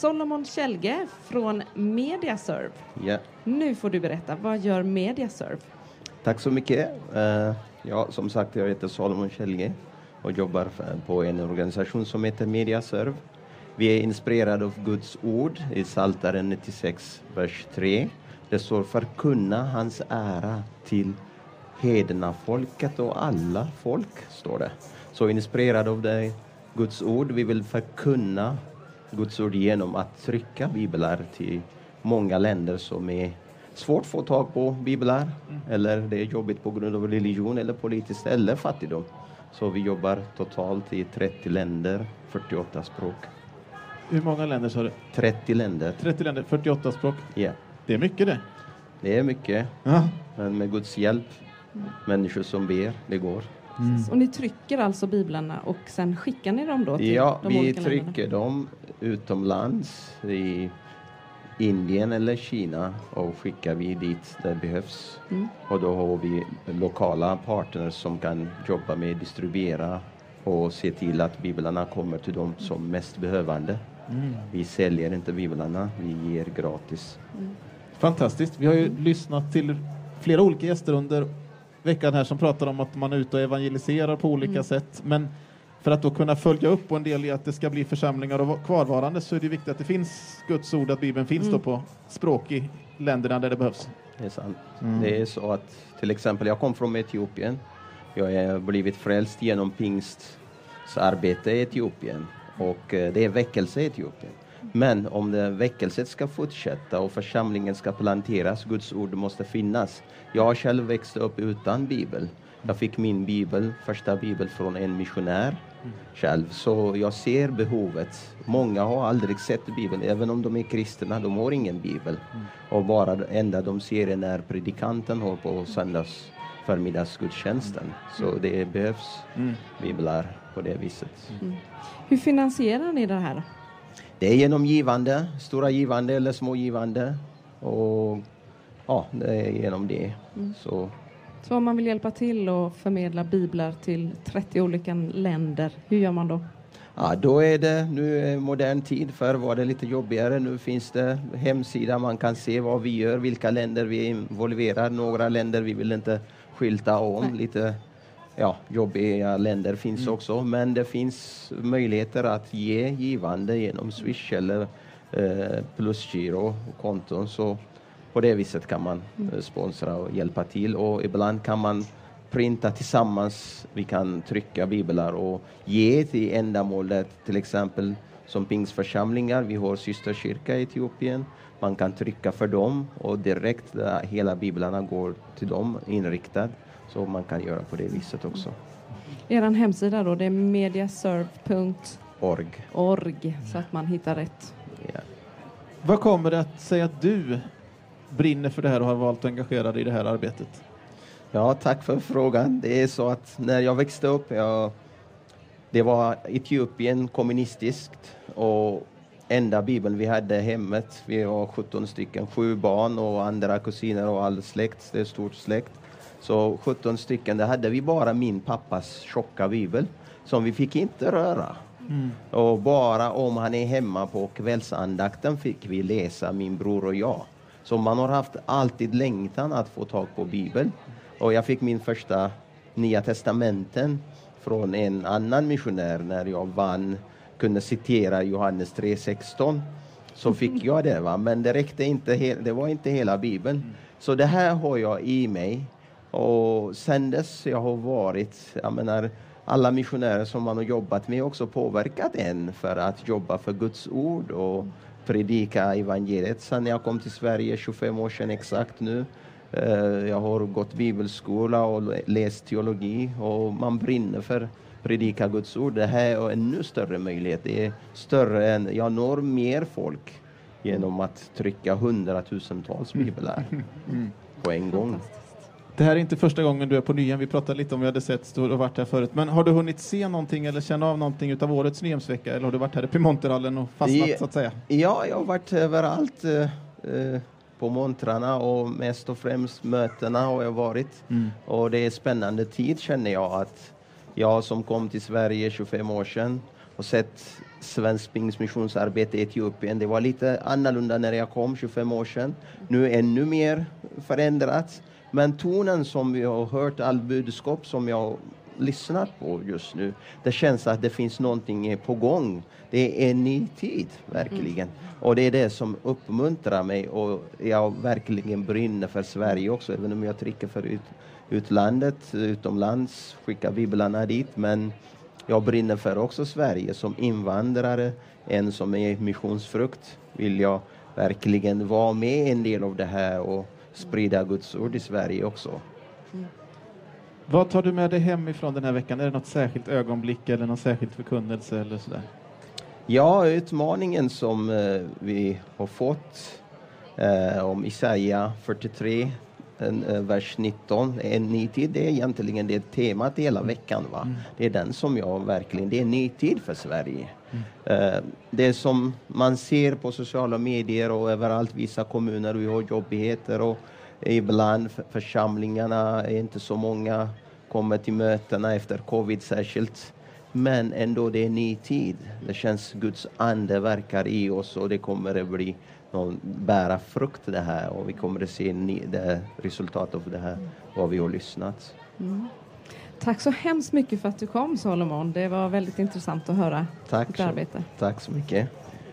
Solomon Kjellge från Mediaserve. Ja, Nu får du berätta, vad gör Mediaserve? tack så mycket. Eh, ja, som sagt, jag heter Solomon Kjellge och jobbar på en organisation som heter Mediaserve. Vi är inspirerade av Guds ord i Psaltaren 96, vers 3. Det står förkunna hans ära till hedna folket och alla folk, står det. Så inspirerad av det Guds ord, vi vill förkunna Guds ord genom att trycka biblar till många länder som är svårt att få tag på biblar eller det är jobbigt på grund av religion eller politiskt eller fattigdom. Så vi jobbar totalt i 30 länder, 48 språk. Hur många länder sa du? 30 länder, 30 länder, 48 språk. ja. Det är mycket det. Det är mycket, Ja. men med Guds hjälp, människor som ber, det går. Och ni trycker alltså biblarna och sen skickar ni dem då till Ja, de vi olika länderna? trycker dem utomlands i Indien eller Kina och skickar vi dit det behövs. Mm. Och då har vi lokala partners som kan jobba med distribuera och se till att biblarna kommer till de som mest behövande. Vi säljer inte biblarna, vi ger gratis. Fantastiskt. Vi har ju lyssnat till flera olika gäster under veckan här som pratar om att man är ute och evangeliserar på olika sätt. Men för att då kunna följa upp och en del i att det ska bli församlingar och kvarvarande så är det viktigt att det finns Guds ord, att Bibeln finns då på språk i länderna där det behövs. Det är sant. Det är så att till exempel, jag kom från Etiopien. Jag har blivit frälst genom pingstarbete i Etiopien och eh, det är väckelse i Etiopien. Men om det väckelset ska fortsätta och församlingen ska planteras, Guds ord måste finnas. Jag har själv växt upp utan bibel. Jag fick min bibel, första bibel från en missionär själv. Så jag ser behovet. Många har aldrig sett bibeln, även om de är kristna, de har ingen bibel. Och bara enda de ser är när predikanten har på söndags förmiddagsgudstjänsten. Så det behövs biblar på det viset. Hur finansierar ni det här? Det är genom givande, stora givande eller små givande. Och ja, det är genom det. Så Så om man vill hjälpa till och förmedla biblar till 30 olika länder, hur gör man då? Ja, då är det nu är modern tid. Förr var det lite jobbigare. Nu finns det hemsida. Man kan se vad vi gör, vilka länder vi involverar. Några länder vi vill inte skylta om. Lite ja, jobbiga länder finns också. Men det finns möjligheter att ge givande genom Swish eller eh, plusgiro och konton. Så på det viset kan man eh, sponsra och hjälpa till. Och ibland kan man printa tillsammans. Vi kan trycka biblar och ge till ändamålet, till exempel som pingstförsamlingar. Vi har systerkyrka i Etiopien. Man kan trycka för dem och direkt hela biblarna går till dem inriktad. Så man kan göra på det viset också. Er hemsida då, det är mediaserve.org Org. så att man hittar rätt. Ja. Vad kommer det att säga att du brinner för det här och har valt att engagera dig i det här arbetet? Ja, tack för frågan. Det är så att när jag växte upp, jag, det var Etiopien kommunistiskt och enda bibeln vi hade hemmet, vi var 17 stycken, sju barn och andra kusiner och all släkt, det är stort släkt. Så 17 stycken, där hade vi bara min pappas tjocka bibel som vi fick inte röra. Och bara om han är hemma på kvällsandakten fick vi läsa, min bror och jag. Så man har haft alltid längtan att få tag på Bibeln. Och jag fick min första Nya Testamenten från en annan missionär när jag vann, kunde citera Johannes 3.16. Så fick jag det, va? men det räckte inte, det var inte hela Bibeln. Så det här har jag i mig. Och sen dess jag har varit, jag menar, alla missionärer som man har jobbat med har också påverkat en för att jobba för Guds ord och predika evangeliet. Sen jag kom till Sverige 25 år sedan exakt nu. eh, Jag har gått bibelskola och läst teologi och man brinner för predika Guds ord. Det här är en ännu större möjlighet. Det är större än, jag når mer folk genom att trycka hundratusentals biblar på en gång. Det här är inte första gången du är på Nyhem. Vi pratade lite om vi hade sett har varit här förut. Men har du hunnit se någonting eller känna av någonting utav årets Nyhemsvecka? Eller har du varit här i Piemonterhallen och fastnat Ja. så att säga? Ja, jag har varit överallt eh, eh, på montrarna och mest och främst mötena har jag varit. Och det är spännande tid känner jag att jag som kom till Sverige 25 år sedan och sett svensk pingstmissionsarbete i Etiopien. Det var lite annorlunda när jag kom 25 år sedan. Nu ännu mer förändrat. Men tonen som vi har hört, all budskap som jag lyssnar på just nu, det känns att det finns någonting på gång. Det är en ny tid, verkligen. Och det är det som uppmuntrar mig och jag verkligen brinner för Sverige också, även om jag trycker för ut, utlandet, utomlands, skickar biblarna dit. Men jag brinner för också Sverige som invandrare, en som är missionsfrukt, vill jag verkligen vara med en del av det här och sprida Guds ord i Sverige också. Mm. Vad tar du med dig hemifrån den här veckan? Är det något särskilt ögonblick eller någon särskild förkunnelse eller sådär? Ja, utmaningen som eh, vi har fått eh, om Isaia 43, en, eh, vers 19, en ny tid, det är egentligen det temat hela mm. veckan. Va? Mm. Det är den som jag verkligen, det är en ny tid för Sverige. Mm. Eh, det som man ser på sociala medier och överallt, vissa kommuner, vi har jobbigheter och ibland församlingarna är inte så många, kommer till mötena efter covid särskilt. Men ändå, det är ny tid. Det känns Guds ande verkar i oss och det kommer att bli någon, bära frukt det här och vi kommer att se det resultat av det här, vad vi har lyssnat. Mm. Tack så hemskt mycket för att du kom Solomon. Det var väldigt intressant att höra Tack ditt arbete. tack så mycket.